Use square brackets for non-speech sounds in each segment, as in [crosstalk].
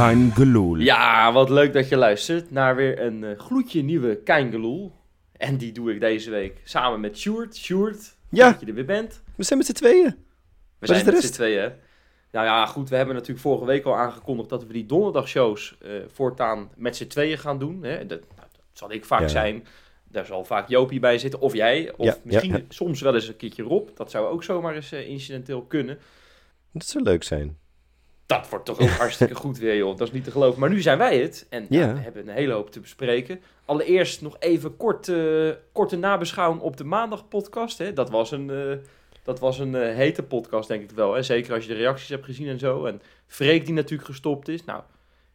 Kein Geloel. Ja, wat leuk dat je luistert naar weer een uh, gloedje nieuwe Kein Geloel. En die doe ik deze week samen met Sjoerd. Sjoerd, Ja. dat je er weer bent. We zijn met z'n tweeën. We zijn de met rest? z'n tweeën. Nou ja, goed, we hebben natuurlijk vorige week al aangekondigd dat we die donderdagshows eh voortaan met z'n tweeën gaan doen. Hè. Dat, nou, dat zal ik vaak Ja. zijn. Daar zal vaak Jopie bij zitten. Of jij. Of Ja, misschien ja, soms wel eens een keertje Rob. Dat zou ook zomaar eens eh, incidenteel kunnen. Dat zou leuk zijn. Dat wordt toch ook [laughs] hartstikke goed weer, joh. Dat is niet te geloven. Maar nu zijn wij het. En Ja. ja, we hebben een hele hoop te bespreken. Allereerst nog even kort, korte nabeschouwing op de maandagpodcast. Hè. Dat was een, eh, dat was een eh, hete podcast, denk ik wel. Hè. Zeker als je de reacties hebt gezien en zo. En Freek die natuurlijk gestopt is. Nou,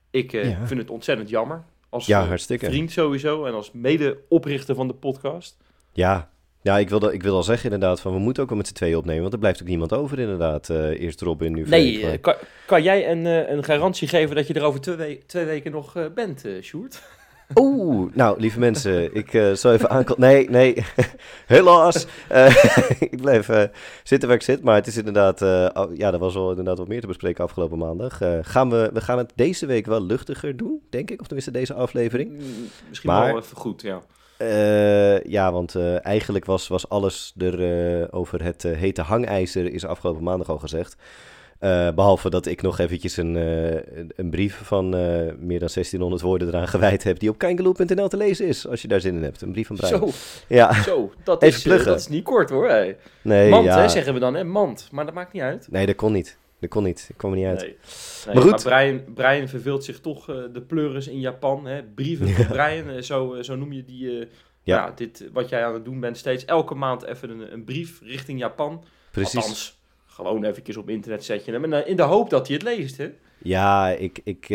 ik eh, Ja. vind het ontzettend jammer. Als Ja, hartstikke. vriend sowieso. En als mede-oprichter van de podcast. Ja, ja ik, wilde, ik wil al zeggen inderdaad van we moeten ook wel met z'n tweeën opnemen. Want er blijft ook niemand over inderdaad. Eh, eerst Robin, nu Nee, Freek, maar- eh, kan, kan jij een, eh, een garantie geven dat je er over twee, we- twee weken nog eh, bent, eh Sjoerd? [laughs] Oeh, nou lieve mensen, ik eh, zal even aankondigen. Nee, nee, [laughs] helaas. Eh, [laughs] ik blijf eh, zitten waar ik zit, maar het is inderdaad, ja, er was wel inderdaad wat meer te bespreken afgelopen maandag. Eh, gaan we, we gaan het deze week wel luchtiger doen, denk ik, of tenminste deze aflevering. Mm, Misschien Maar- wel even goed, ja. Eh, ja, want eh, eigenlijk was, was alles er eh, over het hete hangijzer is afgelopen maandag al gezegd. Eh, behalve dat ik nog eventjes een, een- brief van meer dan 1600 woorden eraan gewijd heb... die op kangaloo.nl te lezen is, als je daar zin in hebt. Een brief van Brian. Zo, Ja, zo, dat is, dat is niet kort hoor. Hey. nee, Mand, ja. hè, zeggen we dan, hè? Mand. Maar dat maakt niet uit. Nee, dat kon niet. Dat kon niet. Ik kwam er niet uit. Nee. Nee, Maar maar goed. Brian, Brian verveelt zich toch eh, de pleuris in Japan. Hè? Brieven van Brian, eh, zo, eh, zo noem je die. Ja. dit, wat jij aan het doen bent, steeds elke maand even een, een brief richting Japan. Precies. Althans, gewoon eventjes op internet zet je hem. En, in de hoop dat hij het leest, hè? Ja, ik... ik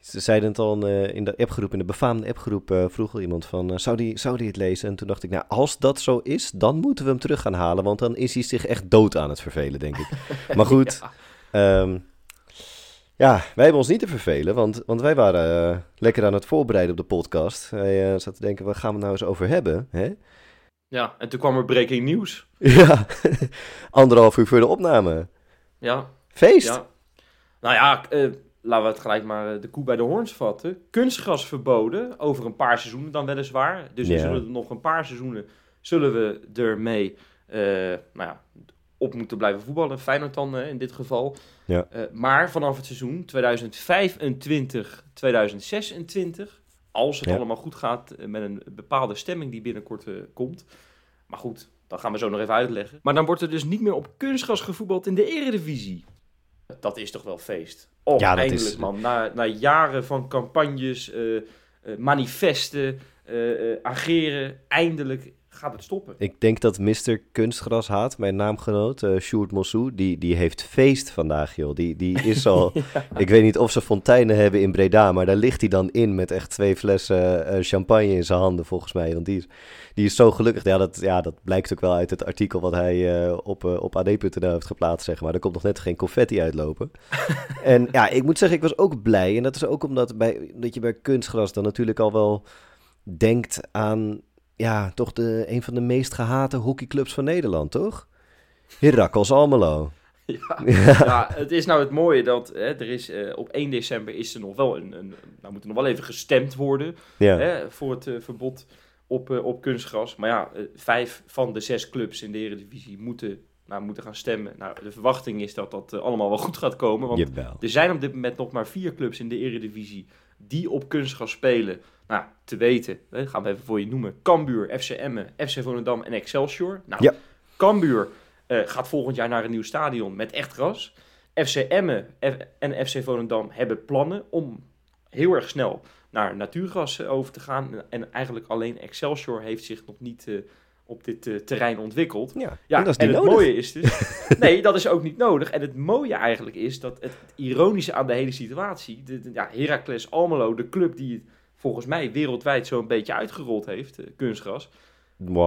ze zeiden het al eh, in de appgroep, in de befaamde appgroep, eh, vroeg al iemand van, eh, zou, die, zou die het lezen? En toen dacht ik, nou, als dat zo is, dan moeten we hem terug gaan halen, want dan is hij zich echt dood aan het vervelen, denk ik. [laughs] Maar goed, Ja. Ehm, ja, wij hebben ons niet te vervelen, want, want wij waren lekker aan het voorbereiden op de podcast. Wij eh, zaten te denken, waar gaan we het nou eens over hebben? Hè? ja, en toen kwam er breaking nieuws. [laughs] Ja, [laughs] anderhalf uur voor de opname. Ja, Feest! ja. Nou ja, eh, laten we het gelijk maar eh, de koe bij de hoorns vatten. Kunstgras verboden, over een paar seizoenen dan weliswaar. Dus we Ja. zullen er nog een paar seizoenen, zullen we ermee eh, nou ja, op moeten blijven voetballen. Feyenoord dan eh, in dit geval. Ja. Maar vanaf het seizoen 2025, 2026, als het Ja. allemaal goed gaat met een bepaalde stemming die binnenkort komt. Maar goed, dat gaan we zo nog even uitleggen. Maar dan wordt er dus niet meer op kunstgras gevoetbald in de eredivisie. Dat is toch wel feest. Oh, Ja, eindelijk is- man. Na, na jaren van campagnes, eh, eh, manifesten, eh, ageren, eindelijk gaat het stoppen. Ik denk dat Mr. Kunstgrashaat, mijn naamgenoot, eh Sjoerd Mossou, die, die heeft feest vandaag, joh. Die, die is al... [laughs] Ik weet niet of ze fonteinen hebben in Breda, maar daar ligt hij dan in met echt twee flessen eh, champagne in zijn handen, volgens mij. Want die is, die is zo gelukkig. Ja dat, ja, dat blijkt ook wel uit het artikel wat hij eh, op, op ad.nl heeft geplaatst, zeg maar. Er komt nog net geen confetti uitlopen. [laughs] en ja, ik moet zeggen, ik was ook blij. En dat is ook omdat bij, dat je bij kunstgras dan natuurlijk al wel denkt aan... Ja, toch de, een van de meest gehate hockeyclubs van Nederland, toch? Heracles Almelo. [laughs] [laughs] Ja, ja, het is nou het mooie dat hè, er is, eh, op 1 december is er nog wel een, een nou moet er nog wel even gestemd worden Ja, hè, voor het eh, verbod op, eh, op kunstgras. Maar ja, vijf van de zes clubs in de Eredivisie moeten, nou, moeten gaan stemmen. Nou, de verwachting is dat dat allemaal wel [laughs] goed gaat komen, want jawel. er zijn op dit moment nog maar vier clubs in de Eredivisie die op kunstgras spelen. Nou, te weten, hè, gaan we even voor je noemen. Cambuur, FC Emmen, FC Volendam en Excelsior. Nou, Ja. Cambuur eh, gaat volgend jaar naar een nieuw stadion met echt gras. FC Emmen en FC Volendam hebben plannen om heel erg snel naar natuurgras eh, over te gaan. En eigenlijk alleen Excelsior heeft zich nog niet eh, op dit terrein ontwikkeld. Ja, Ja, en dat is en het nodig. mooie is dus... [laughs] nee, dat is ook niet nodig. En het mooie eigenlijk is dat het ironische aan de hele situatie... De, de- ja, Heracles Almelo, de club die het volgens mij wereldwijd zo'n beetje uitgerold heeft, eh, kunstgras...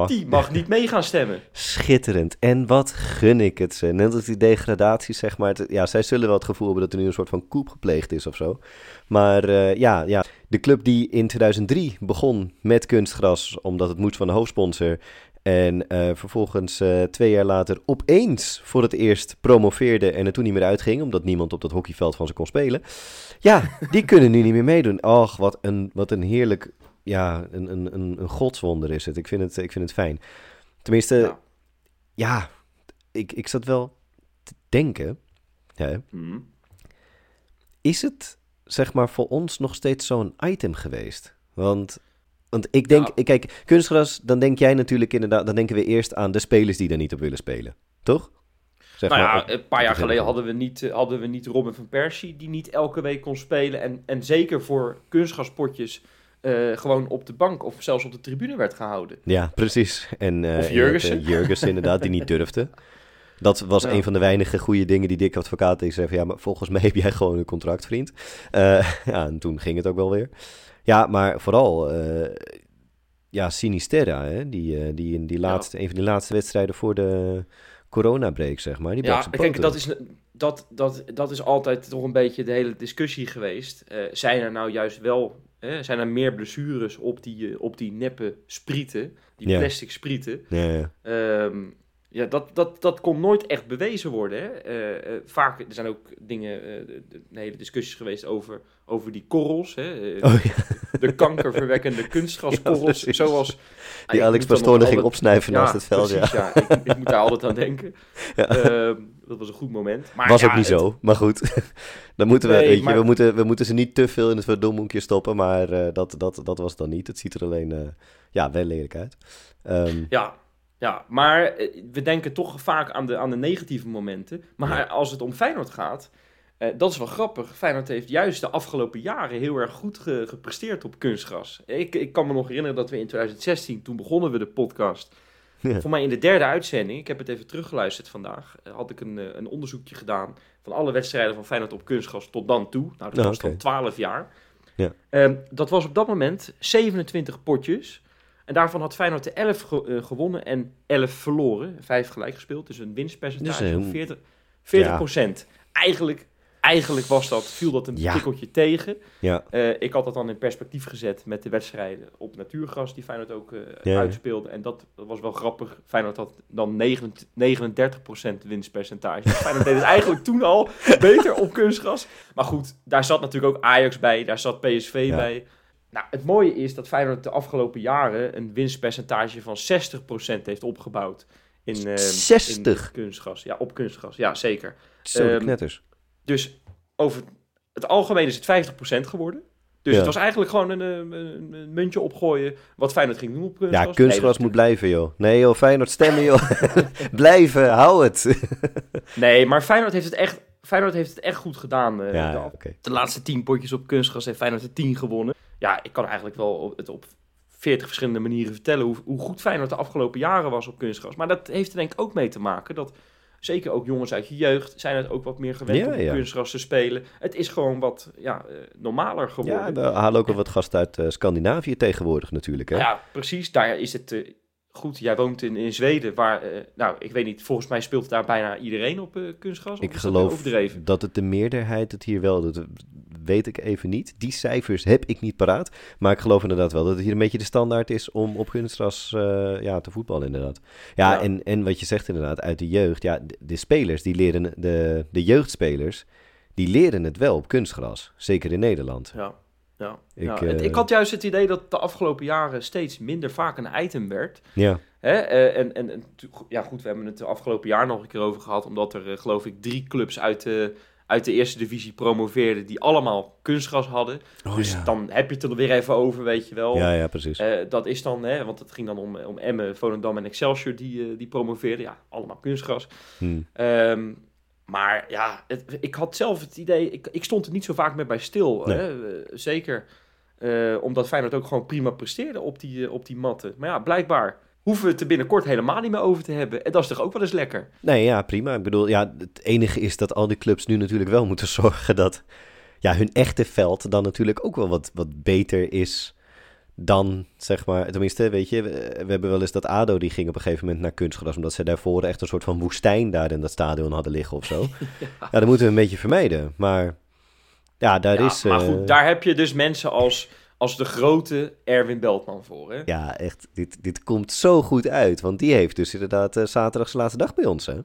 Die mag niet mee gaan stemmen. [laughs] Schitterend. En wat gun ik het ze. Net als die degradatie, zeg maar. Het- ja, zij zullen wel het gevoel hebben dat er nu een soort van koep gepleegd is of zo. Maar eh, ja, ja, de club die in 2003 begon met kunstgras, omdat het moest van de hoofdsponsor. En eh, vervolgens eh, twee jaar later opeens voor het eerst promoveerde en er toen niet meer uitging, omdat niemand op dat hockeyveld van ze kon spelen. Ja, die kunnen nu niet meer meedoen. Och, wat een, wat een heerlijk, ja, een, een, een, een godswonder is het. Ik vind het, ik vind het fijn. Tenminste, ja, ja ik, ik zat wel te denken, hè, Mhm. is het zeg maar voor ons nog steeds zo'n item geweest? Want, want ik denk, Ja. ik kijk, kunstgras, dan denk jij natuurlijk inderdaad, dan denken we eerst aan de spelers die daar niet op willen spelen, toch? Zeg nou maar, ja, op- een paar jaar de geleden hadden we niet, eh, hadden we niet Robin van Persie, die niet elke week kon spelen. En, en zeker voor kunstgaspotjes eh, gewoon op de bank of zelfs op de tribune werd gehouden. Ja, precies. En, eh, Of en Jurgensen. Jurgensen inderdaad, die niet [laughs] durfde. Dat was Ja. een van de weinige goede dingen die Dick Advocaat tegen zei van... ja, maar volgens mij [laughs] heb jij gewoon een contract, vriend. Eh, [laughs] ja, en toen ging het ook wel weer. Ja, maar vooral... eh, ja, Sinisterra, hè, die, eh, die in die Ja. laatste, een van die laatste wedstrijden voor de coronabreak, zeg maar. Die Ja, ik denk dat is, dat, dat, dat is altijd toch een beetje de hele discussie geweest. Zijn er nou juist wel, hè, zijn er meer blessures op die, op die neppe sprieten, die Ja. plastic sprieten? Ja, ja. Ehm, ja, dat, dat, dat kon nooit echt bewezen worden. Hè? Eh, vaak, er zijn ook dingen, de- de- hele discussies geweest over, over die korrels. Hè? Oh ja, De kankerverwekkende kunstgraskorrels. Ja, zoals, die Ah, ik Alex moet dan nog Pastoor ging opsnuiven naast het veld, ja. precies, ja. Ik, ik moet daar altijd aan denken. [laughs] Ehm, dat was een goed moment. Maar was ook niet het- zo, maar goed. [laughs] Dan moeten we, Nee, weet je, we, moeten, we moeten ze niet te veel in het verdomhoekje stoppen, maar dat, dat, dat was dan niet. Het ziet er alleen, ja, wel lelijk uit. Ehm, Ja, ja, maar eh, we denken toch vaak aan de, aan de negatieve momenten. Maar Ja. als het om Feyenoord gaat, eh, dat is wel grappig. Feyenoord heeft juist de afgelopen jaren heel erg goed ge- gepresteerd op kunstgras. Ik, ik kan me nog herinneren dat we in 2016, toen begonnen we de podcast. [laughs] Ja. Voor mij in de derde uitzending, ik heb het even teruggeluisterd vandaag, eh, had ik een, een onderzoekje gedaan van alle wedstrijden van Feyenoord op kunstgras tot dan toe. Nou, dat Oh, was oké. dan 12 jaar. Ja. Ehm, dat was op dat moment 27 potjes. En daarvan had Feyenoord de 11 ge- eh, gewonnen en 11 verloren. Vijf gelijk gespeeld, dus een winstpercentage Dus, van 40, 40 procent. Eigenlijk, eigenlijk was dat, viel dat een Ja. tikkeltje tegen. ja, Eh, ik had dat dan in perspectief gezet met de wedstrijden op natuurgras die Feyenoord ook eh, ja. uitspeelde. En dat, was wel grappig. Feyenoord had dan 9 39% winstpercentage. Dus Feyenoord deed het [laughs] eigenlijk toen al beter op kunstgras. Maar goed, daar zat natuurlijk ook Ajax bij, daar zat PSV bij. Nou, het mooie is dat Feyenoord de afgelopen jaren een winstpercentage van 60% heeft opgebouwd. In, eh, 60? in kunstgras. Ja, op kunstgras. Ja, zeker. zo de knetters. Dus over het algemeen is het 50% geworden. Dus Ja. het was eigenlijk gewoon een, eh, een, een muntje opgooien wat Feyenoord ging doen op kunstgras. Ja, kunstgras Nee, moet blijven, joh. Nee, joh, Feyenoord stemmen, joh. [laughs] blijven, hou het. [laughs] Nee, maar Feyenoord heeft het echt, Feyenoord heeft het echt goed gedaan. eh, ja, de, ja, de laatste 10 potjes op kunstgras heeft Feyenoord er 10 gewonnen. Ja, ik kan eigenlijk wel op- het op 40 verschillende manieren vertellen hoe, hoe goed Feyenoord de afgelopen jaren was op kunstgras. Maar dat heeft er denk ik ook mee te maken dat zeker ook jongens uit je jeugd zijn het ook wat meer gewend Ja, om ja. kunstgras te spelen. Het is gewoon wat ja, eh, normaler geworden. Ja, we halen ook wel wat gasten uit eh, Scandinavië tegenwoordig natuurlijk, hè? Ja, precies. Daar is het eh, goed. Jij woont in, in Zweden, waar, nou, ik weet niet, volgens mij speelt daar bijna iedereen op kunstgras. Ik geloof dat het de meerderheid het hier wel. Dat weet ik even niet. Die cijfers heb ik niet paraat. Maar ik geloof inderdaad wel dat het hier een beetje de standaard is om op kunstgras eh, ja, te voetballen inderdaad. Ja, Ja. En, en wat je zegt inderdaad, uit de jeugd. Ja, de, de spelers, die leren, de, de jeugdspelers, die leren het wel op kunstgras. Zeker in Nederland. Ja. Ja. Ik, ja. eh, ik had juist het idee dat de afgelopen jaren steeds minder vaak een item werd. Ja, Hè? eh, en, en, en ja, goed, we hebben het de afgelopen jaar nog een keer over gehad, omdat er, geloof ik, drie clubs uit de, uit de eerste divisie promoveerden die allemaal kunstgras hadden. oh, dus ja. dan heb je het er weer even over, weet je wel. ja, ja, precies. Eh, dat is dan, hè, want het ging dan om, om Emmen, Volendam en Excelsior die, eh, die promoveerden. Ja, allemaal kunstgras. Hm. Ehm, maar ja, het- ik had zelf het idee, ik, ik stond er niet zo vaak meer bij stil. Nee. Hè? Eh, zeker omdat Feyenoord ook gewoon prima presteerde op die, op die matten. Maar ja, blijkbaar hoeven we het er binnenkort helemaal niet meer over te hebben. En dat is toch ook wel eens lekker. Nee, ja, prima. Ik bedoel, ja, het enige is dat al die clubs nu natuurlijk wel moeten [laughs] zorgen dat ja, hun echte veld dan natuurlijk ook wel wat, wat beter is dan, zeg maar, tenminste, weet je, we, we hebben wel eens dat ADO, die ging op een gegeven moment naar kunstgras, omdat ze daarvoor echt een soort van woestijn daar in dat stadion hadden liggen of zo. [laughs] ja. dat moeten we een beetje vermijden. Maar ja, daar Ja, is... maar eh, goed, daar heb je dus mensen als, als de grote Erwin Beltman voor. Hè? Ja, echt. Dit, dit komt zo goed uit. Want die heeft dus inderdaad uh, zaterdag zijn laatste dag bij ons, hè?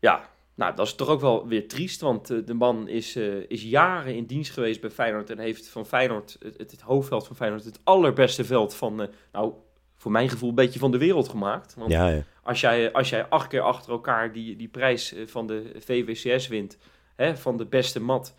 Ja, nou, dat is toch ook wel weer triest. Want uh, de man is, uh, is jaren in dienst geweest bij Feyenoord. En heeft van Feyenoord, het, het, het hoofdveld van Feyenoord, het allerbeste veld van, nou, voor mijn gevoel, een beetje van de wereld gemaakt. Want ja, ja. Als, jij, als jij acht keer achter elkaar die, die prijs van de VWCS wint, hè, van de beste mat.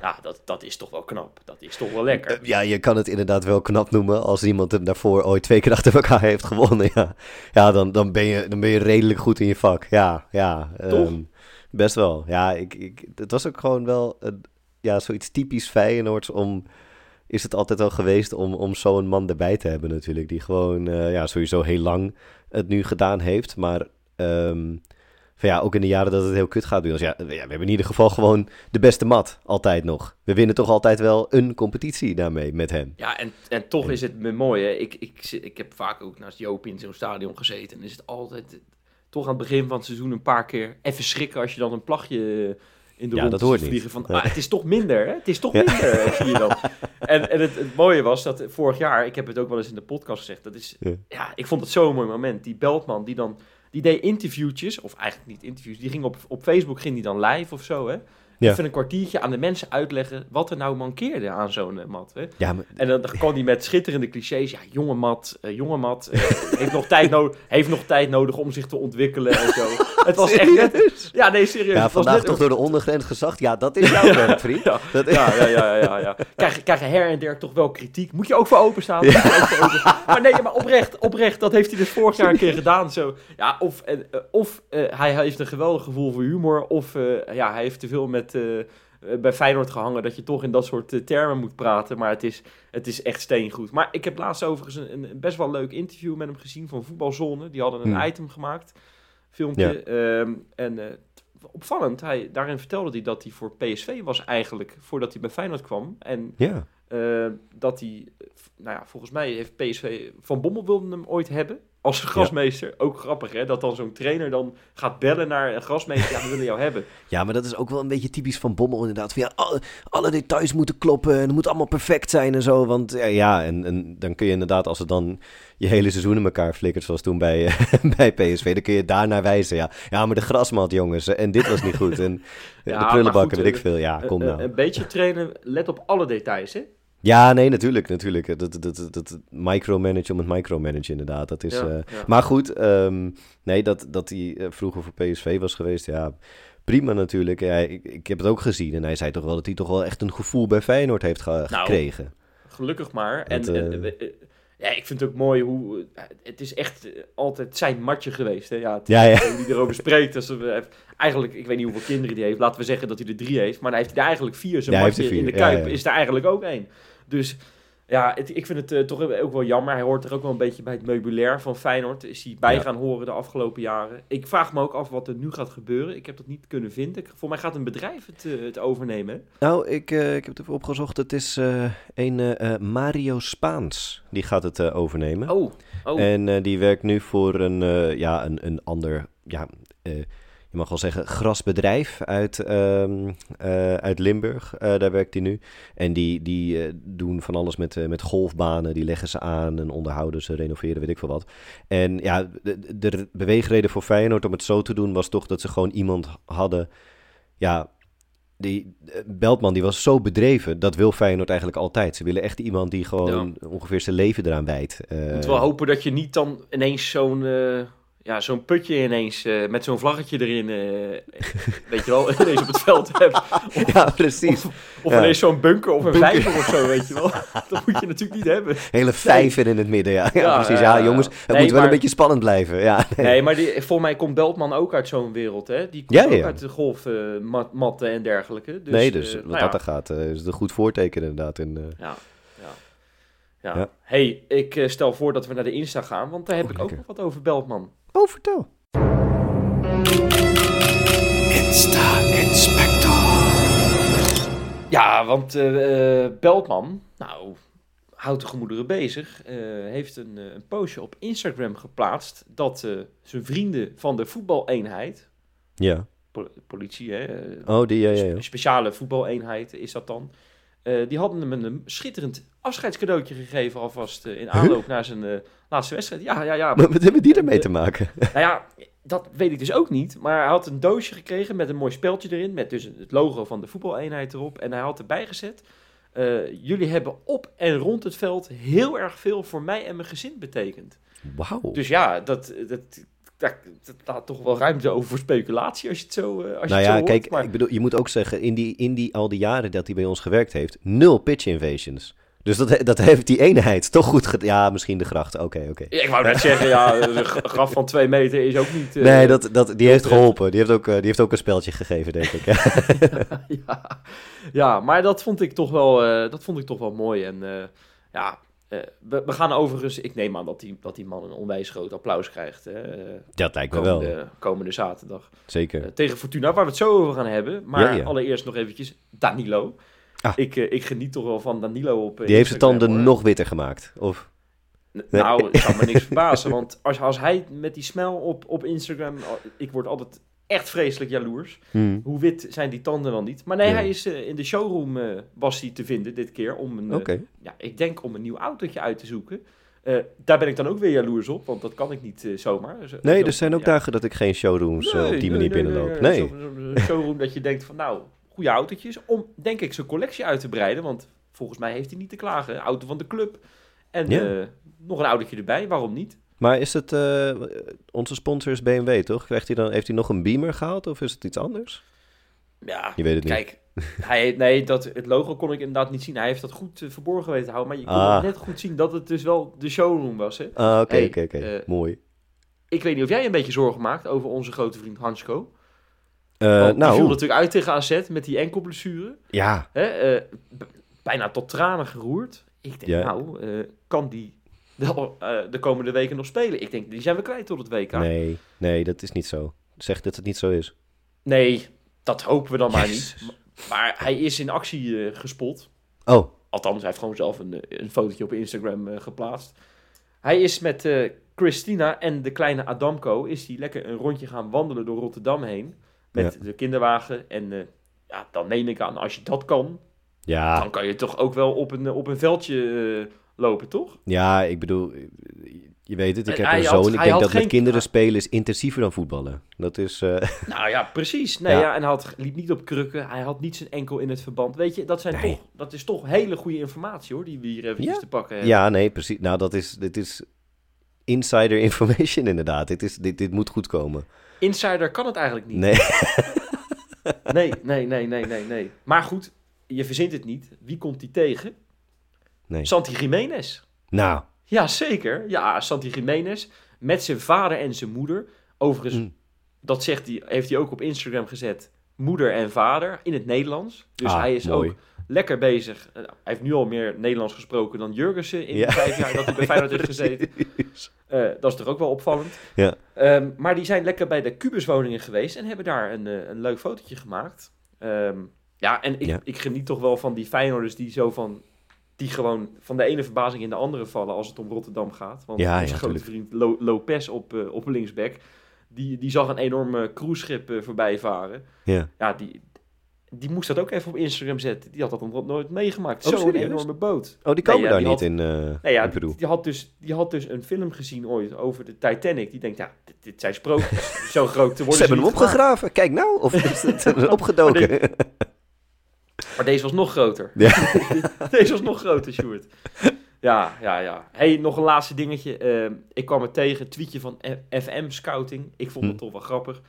ja, dat, dat is toch wel knap. Dat is toch wel lekker. Ja, je kan het inderdaad wel knap noemen als iemand hem daarvoor ooit twee keer achter elkaar heeft gewonnen. Ja, ja dan, dan, ben je, dan ben je redelijk goed in je vak. Ja, ja. Um, best wel. Ja, ik, ik, het was ook gewoon wel ja, zoiets typisch Feyenoords om... Is het altijd al geweest om, om zo'n man erbij te hebben natuurlijk. Die gewoon uh, ja, sowieso heel lang het nu gedaan heeft. Maar um, van ja, ook in de jaren dat het heel kut gaat doen. Dus ja, we hebben in ieder geval gewoon de beste mat, altijd nog. We winnen toch altijd wel een competitie daarmee met hem. Ja, en, en toch is het me mooi. Hè? Ik, ik, ik heb vaak ook naast Joop in zo'n stadion gezeten. En is het altijd, toch aan het begin van het seizoen een paar keer even schrikken als je dan een plagje in de ja, rond dat hoort vliegen niet. van, ah, het is toch minder, hè? Het is toch minder, zie je dan. [laughs] En, en het, het, mooie was dat vorig jaar, ik heb het ook wel eens in de podcast gezegd, dat is, Ja. ja, ik vond het zo'n mooi moment. Die Beltman, die dan, die deed interviewtjes, of eigenlijk niet interviews, die ging op, op Facebook, ging die dan live of zo, hè? Ja. Even een kwartiertje aan de mensen uitleggen wat er nou mankeerde aan zo'n eh, mat, hè? Ja, maar, En dan kwam hij met schitterende clichés. Ja, jonge mat, eh, jonge mat eh, heeft, nog tijd nodig, heeft nog tijd nodig om zich te ontwikkelen en zo. [laughs] Het was echt net... Ja, nee, serieus. Ja, vandaag net toch door de ondergrens gezegd. Ja, dat is [laughs] jouw werk, vriend. Ja, Dat ja, ja, ja, ja, ja. Krijg, krijg je her en der toch wel kritiek. Moet je ook voor openstaan. Ook voor openstaan. Maar nee, maar oprecht, oprecht. Dat heeft hij dus vorig jaar een keer gedaan. Zo. Ja, of eh, eh, of eh, hij heeft een geweldig gevoel voor humor. Of eh, ja, hij heeft te veel met... bij Feyenoord gehangen dat je toch in dat soort termen moet praten. Maar het is, het is echt steengoed. Maar ik heb laatst overigens een, een best wel leuk interview met hem gezien van Voetbalzone. Die hadden een Hmm. item gemaakt, filmpje. Ehm, en eh, opvallend, hij, daarin vertelde hij dat hij voor PSV was eigenlijk voordat hij bij Feyenoord kwam. En Ja, eh, dat hij, eh, nou ja, volgens mij heeft PSV, Van Bommel wilde hem ooit hebben als grasmeester. Ook grappig hè, dat dan zo'n trainer dan gaat bellen naar een grasmeester, ja, we willen jou hebben. [laughs] ja, maar dat is ook wel een beetje typisch van Bommel inderdaad. Van, ja, alle, alle details moeten kloppen en het moet allemaal perfect zijn en zo. Want ja, ja en, en dan kun je inderdaad, als het dan je hele seizoen in elkaar flikkert, zoals toen bij, eh, [laughs] bij PSV, dan kun je daarnaar wijzen. Ja, ja maar de grasmat, jongens, en dit was niet goed. En [laughs] Ja, de prullenbakken, goed, weet ik eh, veel. Ja, kom Eh, nou. eh, een beetje trainen, let op alle details hè. Ja, nee, natuurlijk, natuurlijk. Dat, dat, dat, dat micromanagen om het micromanagen inderdaad. Dat is, Ja, eh, ja. Maar goed, ehm, nee, dat, dat hij eh, vroeger voor PSV was geweest, ja, prima natuurlijk. Ja, ik, ik heb het ook gezien en hij zei toch wel dat hij toch wel echt een gevoel bij Feyenoord heeft ge- Nou, gekregen. Gelukkig maar. En, Dat, en, eh, ja, ik vind het ook mooi hoe... het is echt altijd zijn matje geweest. Hè? Ja, het, Ja, ja. Hoe erover spreekt. Heeft eigenlijk, ik weet niet hoeveel kinderen die heeft. Laten we zeggen dat hij er drie heeft. Maar hij heeft er eigenlijk vier. Zijn Ja, matje in de Kuip is er eigenlijk ook één. Dus ja, het- ik vind het eh, toch ook wel jammer. Hij hoort er ook wel een beetje bij het meubilair van Feyenoord. Is hij bij Ja. gaan horen de afgelopen jaren. Ik vraag me ook af wat er nu gaat gebeuren. Ik heb dat niet kunnen vinden. Ik- Voor mij gaat een bedrijf het, eh, het overnemen. Nou, ik, eh, ik heb het even opgezocht. Het is een Mario Spaans, die gaat het overnemen. Oh, oh. En die werkt nu voor een, ja, een, een ander, ja, je mag wel zeggen, grasbedrijf uit, ehm, eh, uit Limburg. Eh, daar werkt hij nu. En die, die eh, doen van alles met, met golfbanen. Die leggen ze aan en onderhouden ze, renoveren, weet ik veel wat. En ja, de, de beweegreden voor Feyenoord om het zo te doen was toch dat ze gewoon iemand hadden, ja... Die Beltman die was zo bedreven, dat wil Feyenoord eigenlijk altijd. Ze willen echt iemand die gewoon ongeveer zijn leven eraan wijdt. Eh, Moet wel hopen dat je niet dan ineens zo'n ja, zo'n putje ineens eh, met zo'n vlaggetje erin, eh, [laughs] weet je wel, [laughs] ineens op het veld hebt. [laughs] ja, precies. Of Ja. ineens zo'n bunker of een Bunker. vijver of zo, weet je wel. Dat moet je natuurlijk niet hebben. Hele vijver in het midden, ja. Ja, Ja, precies. ja, jongens, het Nee, moet wel maar- een beetje spannend blijven. Ja, nee. Nee, maar die, volgens mij komt Beltman ook uit zo'n wereld, hè? Die komt ook uit de golfmatten en dergelijke. Dus, nee, dus eh, wat nou dat er gaat, eh, is het een goed voorteken inderdaad. In, eh, Ja, ja. hey, ik eh, stel voor dat we naar de Insta gaan, want daar heb Oh, ik ook lekker. nog wat over Beltman. Oh, vertel. Ja, want eh, eh, Beltman, nou, houdt de gemoederen bezig, eh, heeft een, een postje op Instagram geplaatst dat eh, zijn vrienden van de voetbaleenheid, Ja. po- politie, hè, Oh, die, ja, ja, ja. speciale voetbaleenheid is dat dan, Eh, die hadden hem een schitterend afscheidscadeautje gegeven alvast eh, in aanloop naar zijn eh, laatste wedstrijd. Ja, ja, ja. Maar wat hebben die ermee te maken? [laughs] Nou ja, dat weet ik dus ook niet. Maar hij had een doosje gekregen met een mooi speltje erin. Met dus het logo van de voetbaleenheid erop. En hij had erbij gezet. jullie hebben op en rond het veld heel erg veel voor mij en mijn gezin betekend. Wauw. Dus ja, dat, dat, dat, dat laat toch wel ruimte over voor speculatie als je het zo, eh, als je nou het ja, hoort. kijk, Maar- ik bedoel, je moet ook zeggen, in die, in die al die jaren dat hij bij ons gewerkt heeft, nul pitch invasions. Dus dat, dat heeft die eenheid toch goed gedaan. Ja, misschien de grachten, oké, oké. Ja, ik wou net zeggen, ja, een graf van twee meter is ook niet... eh, Nee, dat, dat, die heeft geholpen. Die heeft, ook, eh, die heeft ook een speltje gegeven, denk ik. [laughs] Ja. ja, ja, maar dat vond ik toch wel, dat vond ik toch wel mooi. En ja, eh, we, we gaan overigens... Ik neem aan dat die, dat die man een onwijs groot applaus krijgt. Hè, eh, Dat lijkt me wel, komende, zaterdag. Eh, zeker. tegen Fortuna, waar we het zo over gaan hebben. Maar Ja, ja. allereerst nog eventjes Danilo. Ah. Ik, eh, ik geniet toch wel van Danilo op eh, Die heeft Instagram, tanden hoor. nog witter gemaakt. Of, Nou, het zou me niks [laughs] verbazen. Want als, als hij met die smel op, op Instagram... al- Ik word altijd echt vreselijk jaloers. hmm, Hoe wit zijn die tanden dan niet? Maar nee, Ja. hij is eh, in de showroom eh, was hij te vinden dit keer. Om een, eh, ja, ik denk om een nieuw autootje uit te zoeken. Daar ben ik dan ook weer jaloers op. Want dat kan ik niet zomaar. Zo- Nee, zo- er zijn ook ja. dagen dat ik geen showrooms op die manier binnenloop. Nee. Zo'n showroom dat je denkt van nou, goede autootjes. Om, denk ik, zijn collectie uit te breiden. Want volgens mij heeft hij niet te klagen. Auto van de club. En Ja. nog een autootje erbij, waarom niet? Maar is het, eh, onze sponsor is BMW, toch? Krijgt hij dan, heeft hij nog een Beamer gehaald of is het iets anders? Ja, Je weet het niet. kijk. Hij, heeft- nee, dat, het logo kon ik inderdaad niet zien. Hij heeft dat goed eh, verborgen weten te houden. Maar je kon Ah. net goed zien dat het dus wel de showroom was. Hè? Ah, oké, Hey, oké, oké. eh, Mooi. Ik weet niet of jij een beetje zorgen maakt over onze grote vriend Hansko. Eh, Want die viel nou, natuurlijk uit tegen AZ met die enkelblessure. ja. Hè, bijna tot tranen geroerd. Ik denk, nou, kan die wel eh, de komende weken nog spelen? Ik denk, die zijn we kwijt tot het WK. Nee, nee, dat is niet zo. Zeg dat het niet zo is. Nee, dat hopen we dan maar niet. Maar hij is in actie eh, gespot. Oh, Althans, hij heeft gewoon zelf een, eh, een fotootje op Instagram geplaatst. Hij is met Christina en de kleine Adamko... is hij lekker een rondje gaan wandelen door Rotterdam heen. Met de kinderwagen. En ja, dan neem ik aan, als je dat kan... ja. dan kan je toch ook wel op een, op een veldje lopen, toch? Ja, ik bedoel, je weet het, ik heb hij een had- zoon. Ik denk dat met geen- kinderen spelen is intensiever dan voetballen. Dat is, eh, [laughs] Nou ja, precies. Nee, Ja. ja. en hij had, liep niet op krukken. Hij had niet zijn enkel in het verband. Weet je, dat, zijn Nee. toch, dat is toch hele goede informatie, hoor... die we hier eventjes Ja. te pakken hebben. ja, nee, precies. Nou, dat is, dit is insider [laughs] information inderdaad. Dit, is, dit, dit moet goed komen. Insider kan het eigenlijk niet. Nee, Nee, nee, nee, nee, nee, nee. Maar goed, je verzint het niet. Wie komt die tegen? Nee. Santi Jiménez. Nou, Ja, zeker. Ja, Santi Jiménez. Met zijn vader en zijn moeder. Overigens, Mm. dat zegt hij, heeft hij ook op Instagram gezet. Moeder en vader in het Nederlands. Dus ah, hij is mooi. ook lekker bezig. Eh, Hij heeft nu al meer Nederlands gesproken dan Jurgensen in Ja. de vijf jaar dat hij bij [laughs] Feyenoord heeft gezeten. Eh, dat is toch ook wel opvallend. Ja. Ehm, maar die zijn lekker bij de Cubuswoningen geweest en hebben daar een, eh, een leuk fotootje gemaakt. Ehm, ja, en ik, Ja. ik geniet toch wel van die Feyenoorders die zo van... Die gewoon van de ene verbazing in de andere vallen als het om Rotterdam gaat. Want Ja, onze ja, grote vriend Lo- Lopez op, eh, op linksback... Die, die zag een enorme cruiseschip eh, voorbij varen. Ja. Ja, die, die moest dat ook even op Instagram zetten. Die had dat nog nooit meegemaakt. Oh, Zo'n enorme boot. Oh, die komen ja, daar die niet had- in, eh Nee, ja, in die, die had dus, die had dus een film gezien ooit over de Titanic. Die denkt, ja, dit, dit zijn sprookjes. Zo groot te [laughs] worden Ze hebben hem opgegraven. Kijk nou. Of is het [laughs] opgedoken? Maar deze was nog groter. Ja. [laughs] deze was nog groter, Sjoerd. Ja, ja, ja. hey, nog een laatste dingetje. Ehm, ik kwam er tegen, een tweetje van FM Scouting. Ik vond het Hm. toch wel grappig.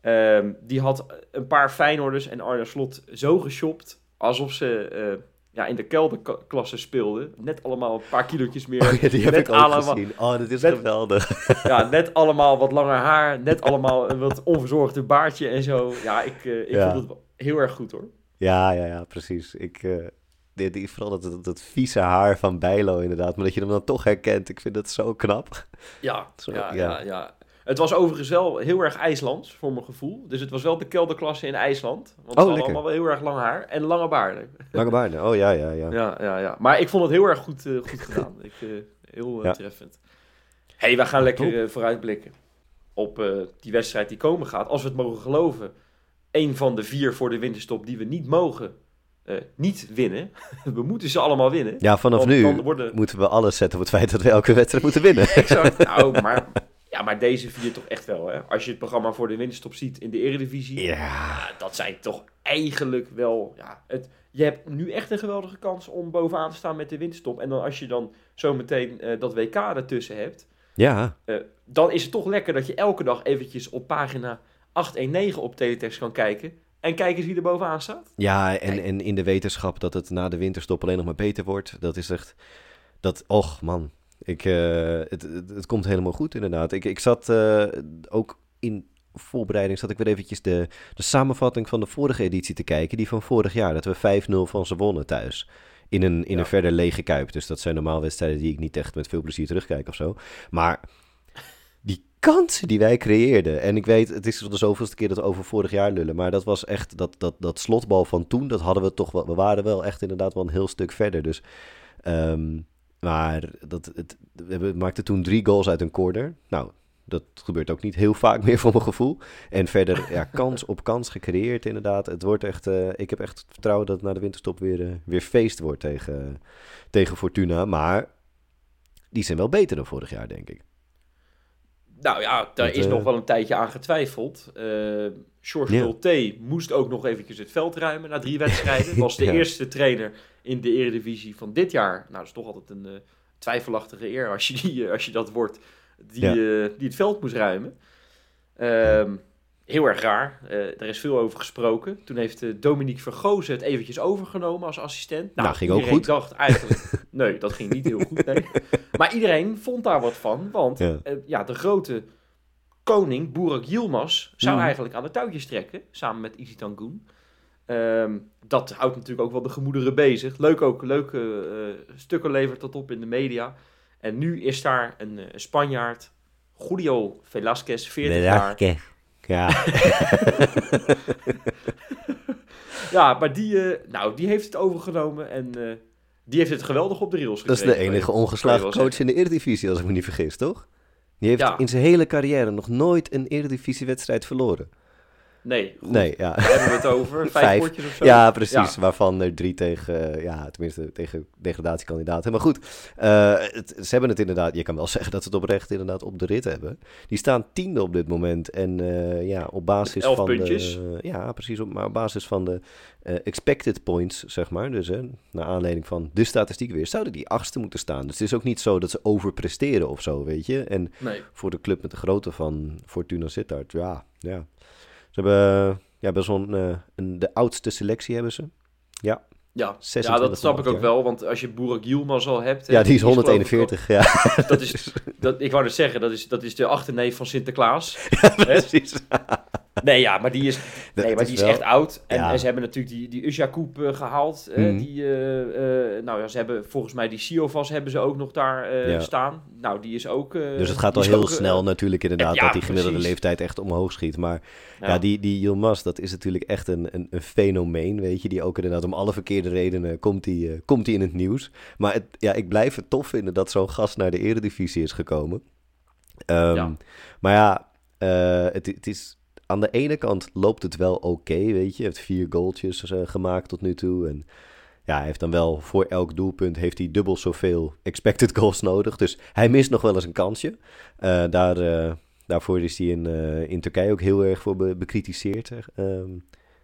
Ehm, die had een paar Feyenoorders en Arne Slot zo geshopt... alsof ze eh, ja, in de kelderklasse speelden. Net allemaal een paar kilootjes meer. [laughs] Oh ja, die heb Net ik ook allemaal- gezien. Oh, dat is Net- geweldig. [laughs] Ja, net allemaal wat langer haar. Net allemaal een wat onverzorgde baardje en zo. Ja, ik, eh, ik Ja. vond het heel erg goed hoor. Ja, ja, ja, precies. Ik, eh, die, die, vooral dat, dat, dat vieze haar van Bijlo inderdaad. Maar dat je hem dan toch herkent. Ik vind dat zo knap. Ja, [laughs] Zo, ja, ja. ja. ja, Het was overigens wel heel erg IJslands, voor mijn gevoel. Dus het was wel de kelderklasse in IJsland. Want ze hadden allemaal wel heel erg lang haar en lange baarden. Lange baarden. Oh ja, ja, ja. Ja, ja, ja. Maar ik vond het heel erg goed, eh, goed [laughs] gedaan. Ik, eh, heel Ja. treffend. hey, we gaan lekker vooruitblikken op die wedstrijd die komen gaat. Als we het mogen geloven, een van de vier voor de winterstop die we niet mogen eh, niet winnen. [laughs] we moeten ze allemaal winnen. Ja, vanaf nu worden- moeten we alles zetten op het feit dat we elke wedstrijd moeten winnen. [laughs] Exact. [laughs] nou, maar, ja, maar deze vier toch echt wel. Hè? Als je het programma voor de winterstop ziet in de Eredivisie. Ja, ja, dat zijn toch eigenlijk wel... Ja, het, je hebt nu echt een geweldige kans om bovenaan te staan met de winterstop. En dan als je dan zometeen eh dat WK ertussen hebt... ja, eh, dan is het toch lekker dat je elke dag eventjes op pagina 819 op teletext kan kijken. En kijk eens wie er bovenaan staat. ja en, en in de wetenschap dat het na de winterstop alleen nog maar beter wordt. Dat is echt, dat, och man, ik, eh, het, het, het komt helemaal goed inderdaad. Ik, ik zat eh, ook in voorbereiding, zat ik weer eventjes de, de samenvatting van de vorige editie te kijken. Die van vorig jaar, dat we 5-0 van ze wonnen thuis. In een, in Ja. een verder lege kuip. Dus dat zijn normaal wedstrijden die ik niet echt met veel plezier terugkijk of zo. Maar kansen die wij creëerden. En ik weet, het is de zoveelste keer dat we over vorig jaar lullen. Maar dat was echt, dat, dat, dat slotbal van toen, dat hadden we toch wel. We waren wel echt inderdaad wel een heel stuk verder. Dus, ehm, maar dat, het, we maakten toen drie goals uit een corner. Nou, dat gebeurt ook niet heel vaak meer [laughs] voor mijn gevoel. En verder, ja, kans op kans gecreëerd inderdaad. Het wordt echt, eh, ik heb echt vertrouwen dat het na de winterstop weer, eh, weer feest wordt tegen, tegen Fortuna. Maar die zijn wel beter dan vorig jaar, denk ik. Nou ja, daar Dat, is eh, nog wel een tijdje aan getwijfeld. Eh George. Nolte moest ook nog eventjes het veld ruimen na drie [laughs] wedstrijden. Was de Ja. eerste trainer in de Eredivisie van dit jaar. Nou, dat is toch altijd een eh, twijfelachtige eer als je, die, als je dat wordt, die, Ja. die het veld moest ruimen. Ehm, heel erg raar. Eh er is veel over gesproken. Toen heeft eh, Dominique Vergozen het eventjes overgenomen als assistent. Nou, ging ook iedereen goed. dacht eigenlijk... [laughs] nee, dat ging niet heel goed, nee. Maar iedereen vond daar wat van, want Ja. ja de grote koning, Burak Yilmaz, zou Mhm. eigenlijk aan de touwtjes trekken, samen met Isi Tangoen. Ehm, dat houdt natuurlijk ook wel de gemoederen bezig. Leuk ook, leuke eh, stukken levert dat op in de media. En nu is daar een eh, Spanjaard, Julio Velasquez, 40 jaar. Ja, [laughs] [laughs] Ja, maar die, eh, nou, die heeft het overgenomen en eh, die heeft het geweldig op de rails dat is gekregen. de enige ongeslagen coach in de Eredivisie, als ik me niet vergis, toch? Die heeft Ja. in zijn hele carrière nog nooit een Eredivisie-wedstrijd verloren. Nee, goed. Nee, ja. Daar hebben we het over. [laughs] Vijf, Vijf. potjes of zo. Ja, precies. Ja. Waarvan er drie tegen, eh, ja, tenminste tegen degradatiekandidaten. Maar goed, eh, het, ze hebben het inderdaad, je kan wel [laughs] zeggen dat ze het oprecht inderdaad op de rit hebben. Die staan tiende op dit moment. En eh, ja, op basis van puntjes. de... Ja, precies. Op, maar op basis van de eh, expected points, zeg maar. Dus hè, naar aanleiding van de statistiek weer, zouden die achtste moeten staan. Dus het is ook niet zo dat ze overpresteren of zo, weet je. En Nee. voor de club met de grootte van Fortuna Sittard. Ja, ja. Ze hebben ja, best wel een, eh, een, de oudste selectie hebben ze. Ja. 26 ja, dat snap ik ook wel. Want als je Burak Yilmaz al hebt... Ja, die is geloof ik 141. Ja, [laughs] Dat is, [laughs] dat, ik wou net zeggen, dat is, dat is de achterneef van Sinterklaas. precies. Nee, ja, maar die is, [laughs] Dat nee, maar die is wel- echt oud. En, Ja. en ze hebben natuurlijk die, die Usha Koep eh, gehaald. eh, Mhm. die, eh, nou ja, ze hebben volgens mij die Siovas hebben ze ook nog daar Ja. staan. Nou, die is ook... Dus het gaat al heel ook, snel natuurlijk inderdaad, ja, dat die gemiddelde precies. leeftijd echt omhoog schiet. Maar ja, die, die Yilmaz, dat is natuurlijk echt een, een, een fenomeen, weet je. Die ook inderdaad om alle verkeerde redenen komt die, komt die in het nieuws. Maar het, ja, ik blijf het tof vinden dat zo'n gast naar de eredivisie is gekomen. Ehm. Maar ja, het, het is... Aan de ene kant loopt het wel oké, weet je. Hij heeft vier goaltjes eh, gemaakt tot nu toe. En ja, hij heeft dan wel voor elk doelpunt heeft hij dubbel zoveel expected goals nodig. Dus hij mist nog wel eens een kansje. Eh, daar, eh, daarvoor is hij in, in Turkije ook heel erg voor be- bekritiseerd.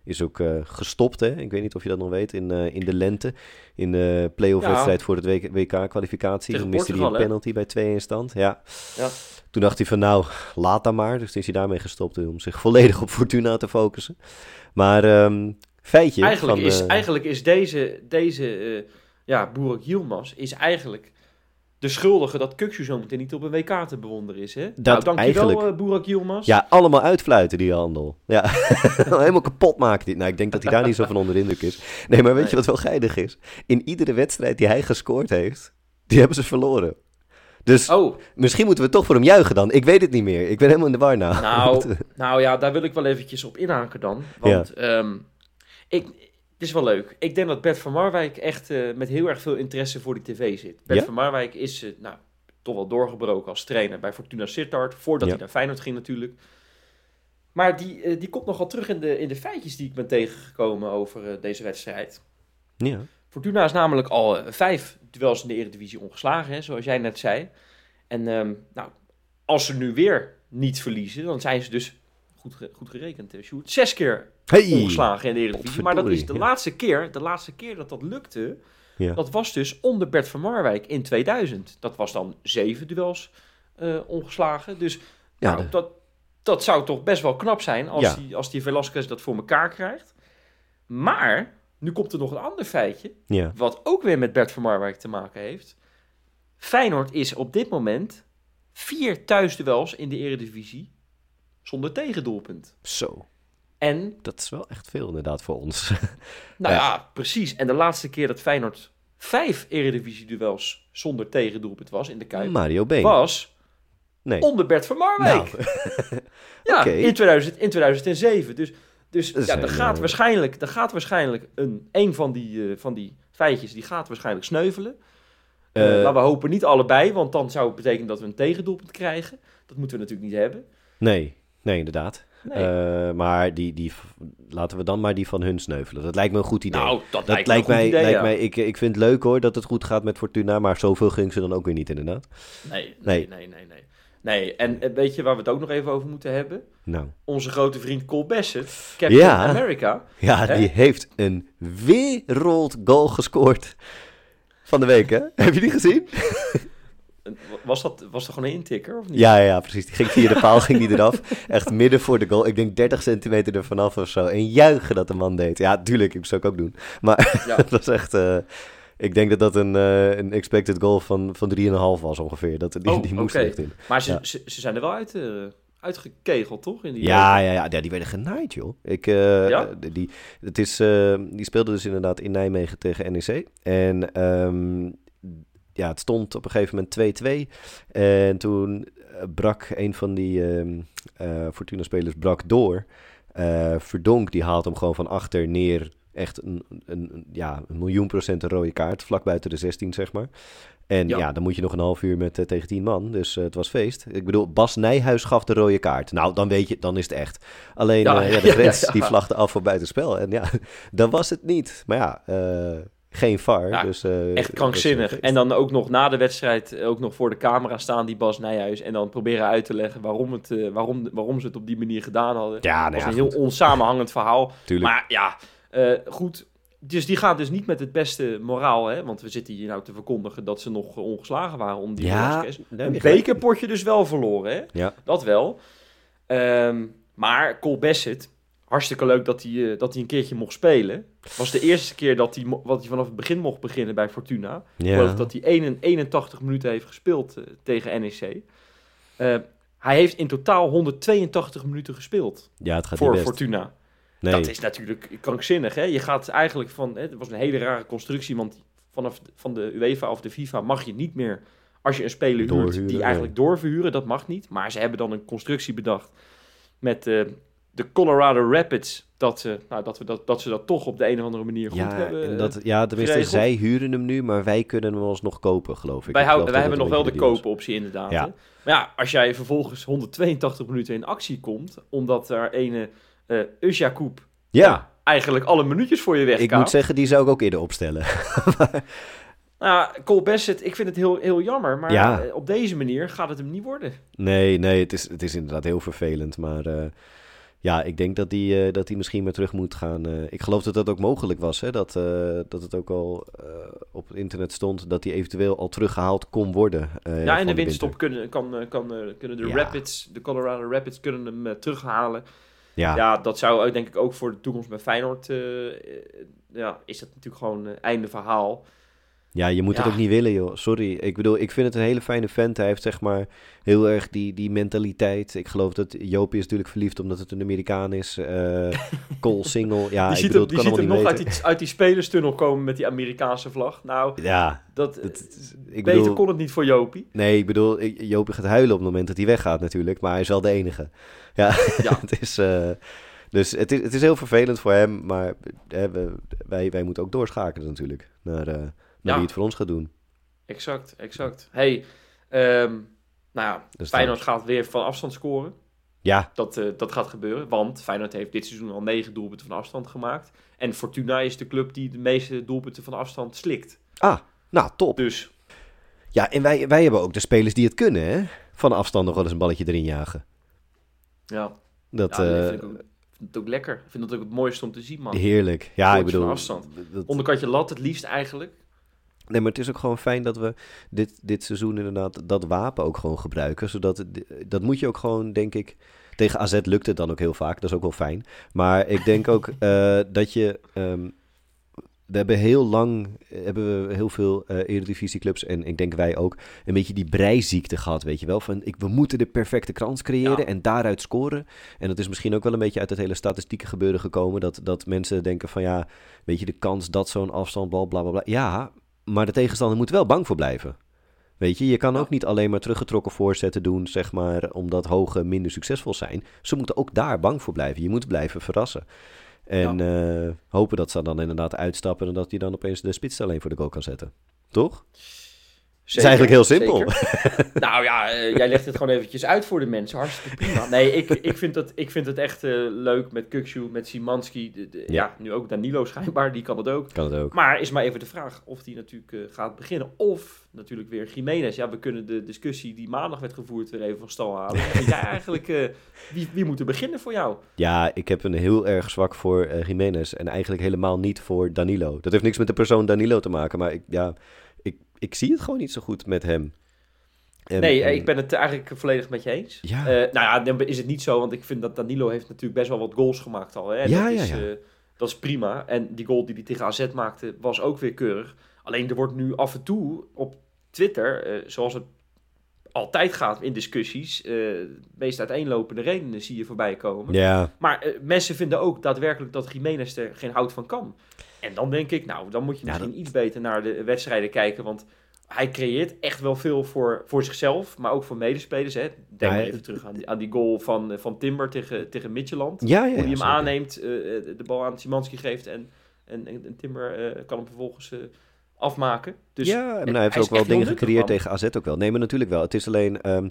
Is ook eh, gestopt, hè? Ik weet niet of je dat nog weet, in, eh, in de lente. In de play-off Ja. wedstrijd voor het WK-kwalificatie. Toen miste hij een hè? penalty bij 2 in stand. Ja. Ja. Toen dacht hij van nou, laat dan maar. Dus toen is hij daarmee gestopt om zich volledig op Fortuna te focussen. Maar ehm, feitje Eigenlijk, van... is, eh, eigenlijk is deze, deze eh, ja, Yilmaz is eigenlijk de schuldige dat Kuksu zo meteen niet op een WK te bewonderen is. Hè? nou, dankjewel eigenlijk- eh, Burak Yilmaz. Ja, allemaal uitfluiten die handel. Ja, [laughs] helemaal kapot maken. Die. Nou, ik denk dat hij daar niet zo van onder de indruk is. Nee, maar weet Nee. je wat wel geinig is? In iedere wedstrijd die hij gescoord heeft, die hebben ze verloren. Dus Oh, misschien moeten we toch voor hem juichen dan. Ik weet het niet meer. Ik ben helemaal in de war nou. nou, [laughs] nou ja, daar wil ik wel eventjes op inhaken dan. Want ehm, ik, het is wel leuk. Ik denk dat Bert van Marwijk echt eh, met heel erg veel interesse voor die tv zit. Bert Ja? van Marwijk is eh, nou, toch wel doorgebroken als trainer bij Fortuna Sittard. Voordat Ja. hij naar Feyenoord ging natuurlijk. Maar die, eh, die komt nogal terug in de, in de feitjes die ik ben tegengekomen over deze wedstrijd. Ja. Fortuna is namelijk al vijf duels in de Eredivisie ongeslagen, hè, zoals jij net zei. En ehm, nou, als ze nu weer niet verliezen, dan zijn ze dus, goed, goed gerekend, Sjoerd, zes keer Hey! ongeslagen in de Eredivisie. Maar dat is de ja. laatste keer, de laatste keer dat dat lukte, Ja. dat was dus onder Bert van Marwijk in 2000. Dat was dan zeven duels eh, ongeslagen. Dus Ja, nou, de- dat, dat zou toch best wel knap zijn als, Ja. die, als die Velasquez dat voor elkaar krijgt. Maar, nu komt er nog een ander feitje, ja. wat ook weer met Bert van Marwijk te maken heeft. Feyenoord is op dit moment vier thuisduels in de Eredivisie zonder tegendoelpunt. Zo. En Dat is wel echt veel inderdaad voor ons. [laughs] Nou Ja. ja. precies. En de laatste keer dat Feyenoord vijf Eredivisie-duels zonder tegendoelpunt was in de Kuip, Mario Been. was Nee. onder Bert van Marwijk. Nou, [laughs] ja, in, 2000, in 2007. Dus, dus Dat ja, er gaat eh, waarschijnlijk, er gaat waarschijnlijk een, een van, die, eh, van die feitjes, die gaat waarschijnlijk sneuvelen. Eh, maar we hopen niet allebei, want dan zou het betekenen dat we een tegendoelpunt krijgen. Dat moeten we natuurlijk niet hebben. nee, nee, inderdaad. Nee. Eh, maar die, die, laten we dan maar die van hun sneuvelen. Dat lijkt me een goed idee. nou, dat, dat lijkt, een mij, goed idee, lijkt ja. mij ik, ik vind het leuk hoor dat het goed gaat met Fortuna, maar zoveel ging ze dan ook weer niet inderdaad. Nee, Nee. nee, nee, nee, nee. En eh, weet je waar we het ook nog even over moeten hebben? Nou, Onze grote vriend Cole Bassett, Captain Ja. America. ja, Hè? die heeft een wereldgoal gescoord van de week hè? [laughs] Heb je die gezien? [laughs] Was dat, was dat gewoon een intikker of niet? Ja, ja, precies. Die ging via de paal, ging die eraf. Echt midden voor de goal. Ik denk 30 centimeter er vanaf of zo. En juichen dat de man deed. Ja, tuurlijk, ik zou ik ook doen. Maar Ja. [laughs] het was echt... eh, ik denk dat dat een, eh, een expected goal van, van 3,5 was ongeveer. Dat, die, Oh, die moest echt in. Maar ze, Ja. ze, ze zijn er wel uit, eh, uitgekegeld, toch? In die Ja, ja, ja, ja, die werden genaaid, joh. Ik, Ja? die- het is, die speelde dus inderdaad in Nijmegen tegen NEC. En ehm, ja, het stond op een gegeven moment 2-2. En toen eh, brak een van die ehm, eh, Fortuna-spelers brak door. Eh, Verdonk, die haalt hem gewoon van achter neer. Echt een, een, ja, een miljoen procent een rode kaart. Vlak buiten de 16, zeg maar. En ja, Ja. dan moet je nog een half uur met tegen 10 man. Dus het was feest. Ik bedoel, Bas Nijhuis gaf de rode kaart. Nou, dan weet je, dan is het echt. Alleen Ja, ja, [laughs] de grens die vlagde af voor buitenspel. En ja, [laughs] dan was het niet. Maar ja, geen VAR. Ja, dus, eh, Echt krankzinnig. feest. En dan ook nog na de wedstrijd eh, ook nog voor de camera staan die Bas Nijhuis. En dan proberen uit te leggen waarom, het, eh, waarom, waarom ze het op die manier gedaan hadden. Ja, Dat nou was ja, een heel onsamenhangend verhaal. Tuurlijk. Maar ja, eh, goed. Dus die gaat dus niet met het beste moraal, hè? Want we zitten hier nou te verkondigen dat ze nog eh, ongeslagen waren om die ja, Een bekerpotje dus wel verloren, hè? Ja. Dat wel. Ehm, maar Cole Bassett, hartstikke leuk dat hij, eh, dat hij een keertje mocht spelen. was de eerste keer dat hij, wat hij vanaf het begin mocht beginnen bij Fortuna. Ik geloof dat hij 1 81 minuten heeft gespeeld eh, tegen NEC. Eh, hij heeft in totaal 182 minuten gespeeld ja, het gaat voor best. Fortuna. Nee. Dat is natuurlijk krankzinnig. Hè? Je gaat eigenlijk van. Hè, het was een hele rare constructie, want vanaf de- van de UEFA of de FIFA mag je niet meer. Als je een speler huurt, die eigenlijk doorverhuren, dat mag niet. Maar ze hebben dan een constructie bedacht met de Colorado Rapids. Dat, ze nou, dat, we dat, dat ze dat toch op de een of andere manier goed ja, hebben. en eh, dat, ja, tenminste, geregeld. zij huren hem nu, maar wij kunnen hem alsnog kopen, geloof ik. wij Ik hou- geloof wij hebben nog wel de koopoptie inderdaad. Ja. hè. Maar ja, als jij vervolgens 182 minuten in actie komt, omdat er ene eh Usjakoub Ja, eigenlijk alle minuutjes voor je ik wegkaapt. moet zeggen, die zou ik ook eerder opstellen. [laughs] Nou, Cole Bassett, ik vind het heel, heel jammer, maar Ja. eh, op deze manier gaat het hem niet worden. Nee, nee, het is, het is inderdaad heel vervelend. Maar ja, ik denk dat die, eh, dat die misschien maar terug moet gaan. eh. ik geloof dat dat ook mogelijk was. Hè? Dat, eh, dat het ook al op het internet stond dat die eventueel al teruggehaald kon worden. ja, in de winststop kunnen, kan, kan, kunnen de Ja. Rapids, de Colorado Rapids, kunnen hem terughalen. Ja, Ja. dat zou denk ik ook voor de toekomst bij Feyenoord, ja, is dat natuurlijk gewoon einde verhaal. Ja, je moet het ook niet willen, joh. Sorry. Ik bedoel, ik vind het een hele fijne vent. Hij heeft zeg maar heel erg die, die mentaliteit. Ik geloof dat Joopie is natuurlijk verliefd omdat het een Amerikaan is. eh [laughs] Cole single. Ja, die ik ziet bedoel, hem, die kan ziet hem nog uit die, uit die spelerstunnel komen met die Amerikaanse vlag. Nou, Ja, dat, dat, ik beter bedoel... kon het niet voor Jopie. Nee, ik bedoel, Joopie gaat huilen op het moment dat hij weggaat natuurlijk, maar hij is wel de enige. Ja, [laughs] Ja. het is, eh, dus het is, het is heel vervelend voor hem, maar eh, we, wij, wij moeten ook doorschakelen natuurlijk naar, eh, naar Ja. wie het voor ons gaat doen. Exact, exact. Hey, ehm, nou ja, Dus Feyenoord gaat weer van afstand scoren. Ja, dat, eh, dat gaat gebeuren. Want Feyenoord heeft dit seizoen al negen doelpunten van afstand gemaakt. En Fortuna is de club die de meeste doelpunten van afstand slikt. ah, nou top. Dus Ja, en wij, wij hebben ook de spelers die het kunnen, hè? Van afstand nog wel eens een balletje erin jagen. ja, Dat, ja, dat eh, vind ik, ook, vind het ook lekker. Ik vind dat ook het mooiste om te zien, man. heerlijk. Ja, ik Goaltjes van bedoel... afstand. dat- Onderkantje lat het liefst eigenlijk. Nee, maar het is ook gewoon fijn dat we dit, dit seizoen inderdaad dat wapen ook gewoon gebruiken. Zodat het, dat moet je ook gewoon, denk ik. Tegen AZ lukt het dan ook heel vaak. Dat is ook wel fijn. Maar ik denk ook [laughs] eh, dat je. ehm, we hebben heel lang eh, hebben we heel veel eh eredivisieclubs en ik denk wij ook een beetje die breiziekte gehad, weet je wel. Van ik, we moeten de perfecte kans creëren Ja. en daaruit scoren. En dat is misschien ook wel een beetje uit het hele statistieke gebeuren gekomen. Dat, dat mensen denken van ja, weet je, de kans dat zo'n afstandbal, bla bla bla. Ja, maar de tegenstander moet wel bang voor blijven. Weet je, je kan ook niet alleen maar teruggetrokken voorzetten doen, zeg maar, omdat hoge minder succesvol zijn. Ze moeten ook daar bang voor blijven. Je moet blijven verrassen. En eh, hopen dat ze dan inderdaad uitstappen en dat hij dan opeens de spits alleen voor de goal kan zetten. Toch? Het is eigenlijk heel simpel. [laughs] nou ja, eh, jij legt het gewoon eventjes uit voor de mensen. Hartstikke prima. Nee, ik, ik, vind, het, ik vind het echt eh, leuk met Kukshu, met Simanski. De, de- Ja. ja. nu ook Danilo schijnbaar, die kan het ook. Kan het ook. Maar is maar even de vraag of die natuurlijk eh, gaat beginnen. Of natuurlijk weer Jiménez. Ja, we kunnen de discussie die maandag werd gevoerd weer even van stal halen. [laughs] Vind jij eigenlijk, wie, wie moet er beginnen voor jou? Ja, ik heb een heel erg zwak voor Jiménez en eigenlijk helemaal niet voor Danilo. Dat heeft niks met de persoon Danilo te maken, maar ik, ja, ik, zie het gewoon niet zo goed met hem. En- nee, en- ik ben het eigenlijk volledig met je eens. Ja. Eh, nou ja, dan is het niet zo, want ik vind dat Danilo heeft natuurlijk best wel wat goals gemaakt al. Hè? Ja, dat, ja, is, ja. eh, dat is prima. En die goal die hij tegen AZ maakte was ook weer keurig. Alleen er wordt nu af en toe op Twitter, eh, zoals het altijd gaat in discussies, de meest uiteenlopende redenen zie je voorbij komen. Ja, Maar mensen vinden ook daadwerkelijk dat Jiménez er geen hout van kan. En dan denk ik, nou, dan moet je Ja, misschien iets beter naar de wedstrijden kijken. Want hij creëert echt wel veel voor, voor zichzelf, maar ook voor medespelers. Hè. Denk Ja, hij- even terug aan die, aan die goal van, eh, van Timber tegen, tegen Midtjylland. ja, ja. Hoe hij hem zeker. aanneemt, eh, eh, de bal aan Simanski geeft en, en, en, en Timber kan hem vervolgens afmaken. Dus ja, maar eh, hij heeft ook wel dingen gecreëerd tegen AZ ook wel. Nee, maar natuurlijk wel. Het is alleen, ehm,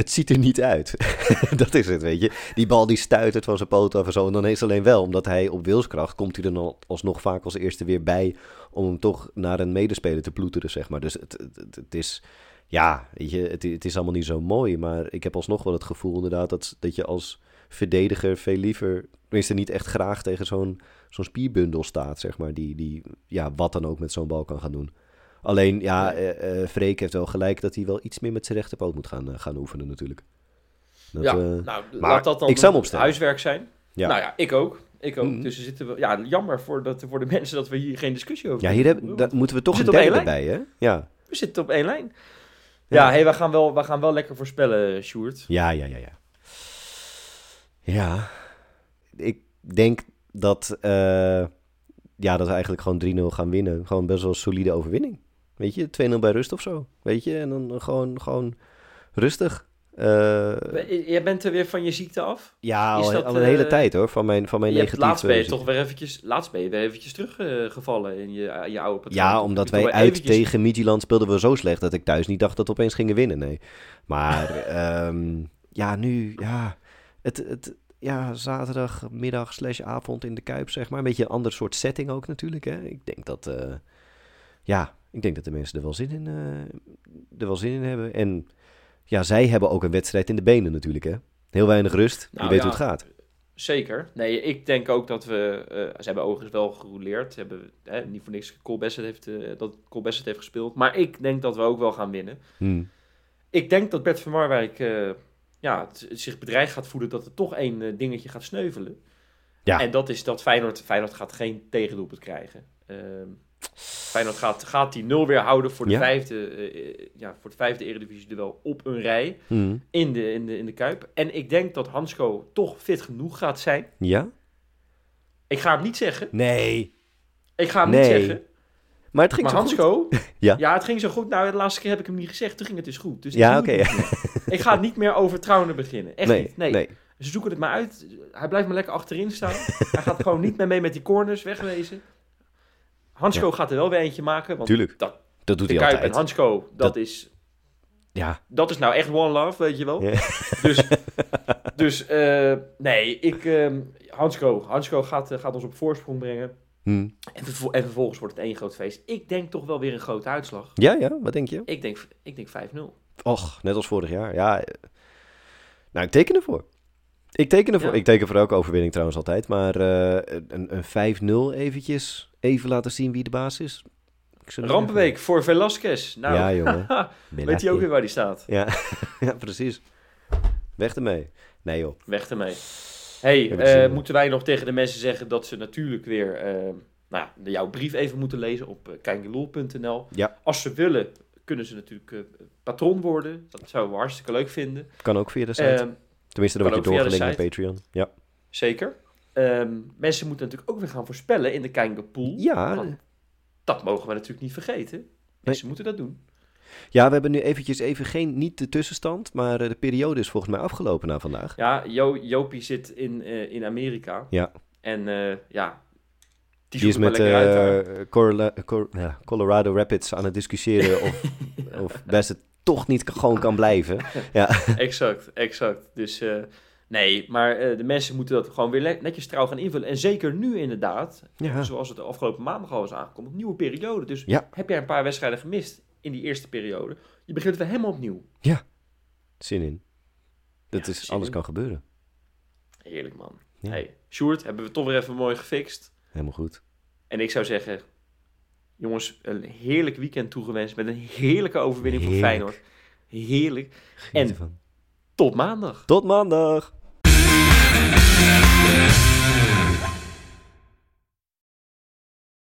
het ziet er niet uit. [laughs] dat is het, weet je. Die bal die stuitert van zijn poot en zo. En dan is het alleen wel, omdat hij op wilskracht komt hij er dan alsnog vaak als eerste weer bij om hem toch naar een medespeler te ploeteren, zeg maar. Dus het, het, het, het is, ja, weet je, het, het is allemaal niet zo mooi. Maar ik heb alsnog wel het gevoel inderdaad dat, dat je als verdediger veel liever, tenminste niet echt graag tegen zo'n zo'n spierbundel staat, zeg maar. Die, die ja, wat dan ook met zo'n bal kan gaan doen. Alleen, ja, eh, Freek heeft wel gelijk dat hij wel iets meer met zijn rechterpoot moet gaan, eh, gaan oefenen natuurlijk. Dat, ja, nou, laat dat dan ik zou hem opstellen. huiswerk zijn. ja. Nou ja, ik ook. Ik ook. Mhm. Dus er zitten we, ja, jammer voor, dat, voor de [laughs] mensen dat we hier geen discussie over ja, hier hebben. daar moeten we toch We een derde bij, hè? Ja, We zitten op één lijn. Ja. Ja, hey, we, gaan wel, we gaan wel lekker voorspellen, Sjoerd. ja, ja, ja. Ja, ja. ik denk dat, ja, dat we eigenlijk gewoon 3-0 gaan winnen. Gewoon best wel een solide overwinning. Weet je, 2-0 bij rust of zo. Weet je, en dan gewoon, gewoon rustig. Eh, Jij bent er weer van je ziekte af? ja, al, dat, al een hele eh, tijd hoor, van mijn, van mijn negatieve... laatst ben je ziekte. toch weer eventjes, laatst ben je weer eventjes teruggevallen in je, je oude patroon. Ja, omdat wij uit eventjes- tegen Midtjylland speelden we zo slecht dat ik thuis niet dacht dat we opeens gingen winnen. Nee. Maar [laughs] ehm, ja, nu, ja, het, het, ja, zaterdagmiddag slash avond in de Kuip, zeg maar. Een beetje een ander soort setting ook natuurlijk. Hè. Ik denk dat, eh, ja, ik denk dat de mensen er wel zin in, eh, er wel zin in hebben. En ja, zij hebben ook een wedstrijd in de benen natuurlijk, hè. Heel weinig rust. Je Nou weet ja, hoe het gaat. Zeker. Nee, ik denk ook dat we... eh, ze hebben overigens wel gerouleerd. Ze hebben hè, niet voor niks Cole Bassett heeft, eh, dat Cole Bassett heeft gespeeld. Maar ik denk dat we ook wel gaan winnen. Hm. Ik denk dat Bert van Marwijk ja, het, het zich bedreigd gaat voelen dat er toch één dingetje gaat sneuvelen. Ja. En dat is dat Feyenoord, Feyenoord gaat geen tegendoelpunt krijgen. Feyenoord gaat, gaat die nul weer houden voor de, Ja. vijfde, eh, ja, voor het vijfde eredivisie duel op een rij Hm. in de, in, de, in de Kuip. En ik denk dat Hansko toch fit genoeg gaat zijn. Ja? Ik ga het niet zeggen. Nee. Ik ga het Nee. niet zeggen. Maar het ging Maar zo goed. Hansko, [laughs] Ja. ja, het ging zo goed. Nou, de laatste keer heb ik hem niet gezegd. Toen ging het dus goed. Dus Ja, ik oké. [laughs] Ik ga het niet meer over Trouwen beginnen. Echt nee, niet. Nee. nee. Ze zoeken het maar uit. Hij blijft maar lekker achterin staan. Hij gaat gewoon niet meer mee met die corners wegwezen. Hansko gaat er wel weer eentje maken. Want Tuurlijk. dat, Dat doet hij Kuip altijd. en Hansko, dat, Dat- is Ja. Dat is nou echt one love, weet je wel. Ja. Dus, [laughs] dus eh, nee, ik, ehm Hansko, Hansko gaat, eh, gaat ons op voorsprong brengen. Hm. En, vervol- en vervolgens wordt het één groot feest. Ik denk toch wel weer een grote uitslag. Ja, ja, wat denk je? Ik denk, ik denk 5-0. Och, net als vorig jaar. Ja, eh, nou, ik teken ervoor. Ik teken ervoor. Ja. Ik teken voor elke overwinning trouwens altijd. Maar eh, een, een 5-0 eventjes. Even laten zien wie de baas is. Rampenweek voor Velasquez. Nou, Ja, jongen. [laughs] weet hij ook weer waar die staat? Ja, [laughs] ja, precies. Weg ermee. Nee joh. Weg ermee. hey, eh, moeten wij nog tegen de mensen zeggen dat ze natuurlijk weer eh, nou, jouw brief even moeten lezen op kijkeloel.nl. Ja. Als ze willen, kunnen ze natuurlijk patron worden. Dat zouden we hartstikke leuk vinden. Kan ook via de site. Tenminste, dan kan word je doorgelinkt naar Patreon. Ja. zeker. Ehm, mensen moeten natuurlijk ook weer gaan voorspellen in de Kijkeloel. Ja, Want Dat mogen we natuurlijk niet vergeten. Mensen moeten dat doen. ja, we hebben nu eventjes even geen, niet de tussenstand, maar eh, de periode is volgens mij afgelopen na vandaag. Ja, jo Jopie zit in, eh, in Amerika. Ja. En eh, ja, die, Die is met Cor- ja, Colorado Rapids aan het discussiëren of, [laughs] of best het toch niet gewoon kan blijven. [laughs] Exact, exact. Dus eh, nee, maar eh, de mensen moeten dat gewoon weer netjes trouw gaan invullen. En zeker nu inderdaad, Ja, zoals het de afgelopen maandag al is aangekomen, een nieuwe periode. Dus Ja. heb jij een paar wedstrijden gemist in die eerste periode, je begint weer helemaal opnieuw. zin in. Dat Ja, is, alles in. kan gebeuren. Heerlijk man. Ja. Hey, Sjoerd, hebben we toch weer even mooi gefixt. Helemaal goed. En ik zou zeggen, jongens, een heerlijk weekend toegewenst met een heerlijke overwinning voor. Feyenoord. Heerlijk. Geniet En- ervan. Tot maandag. Tot maandag!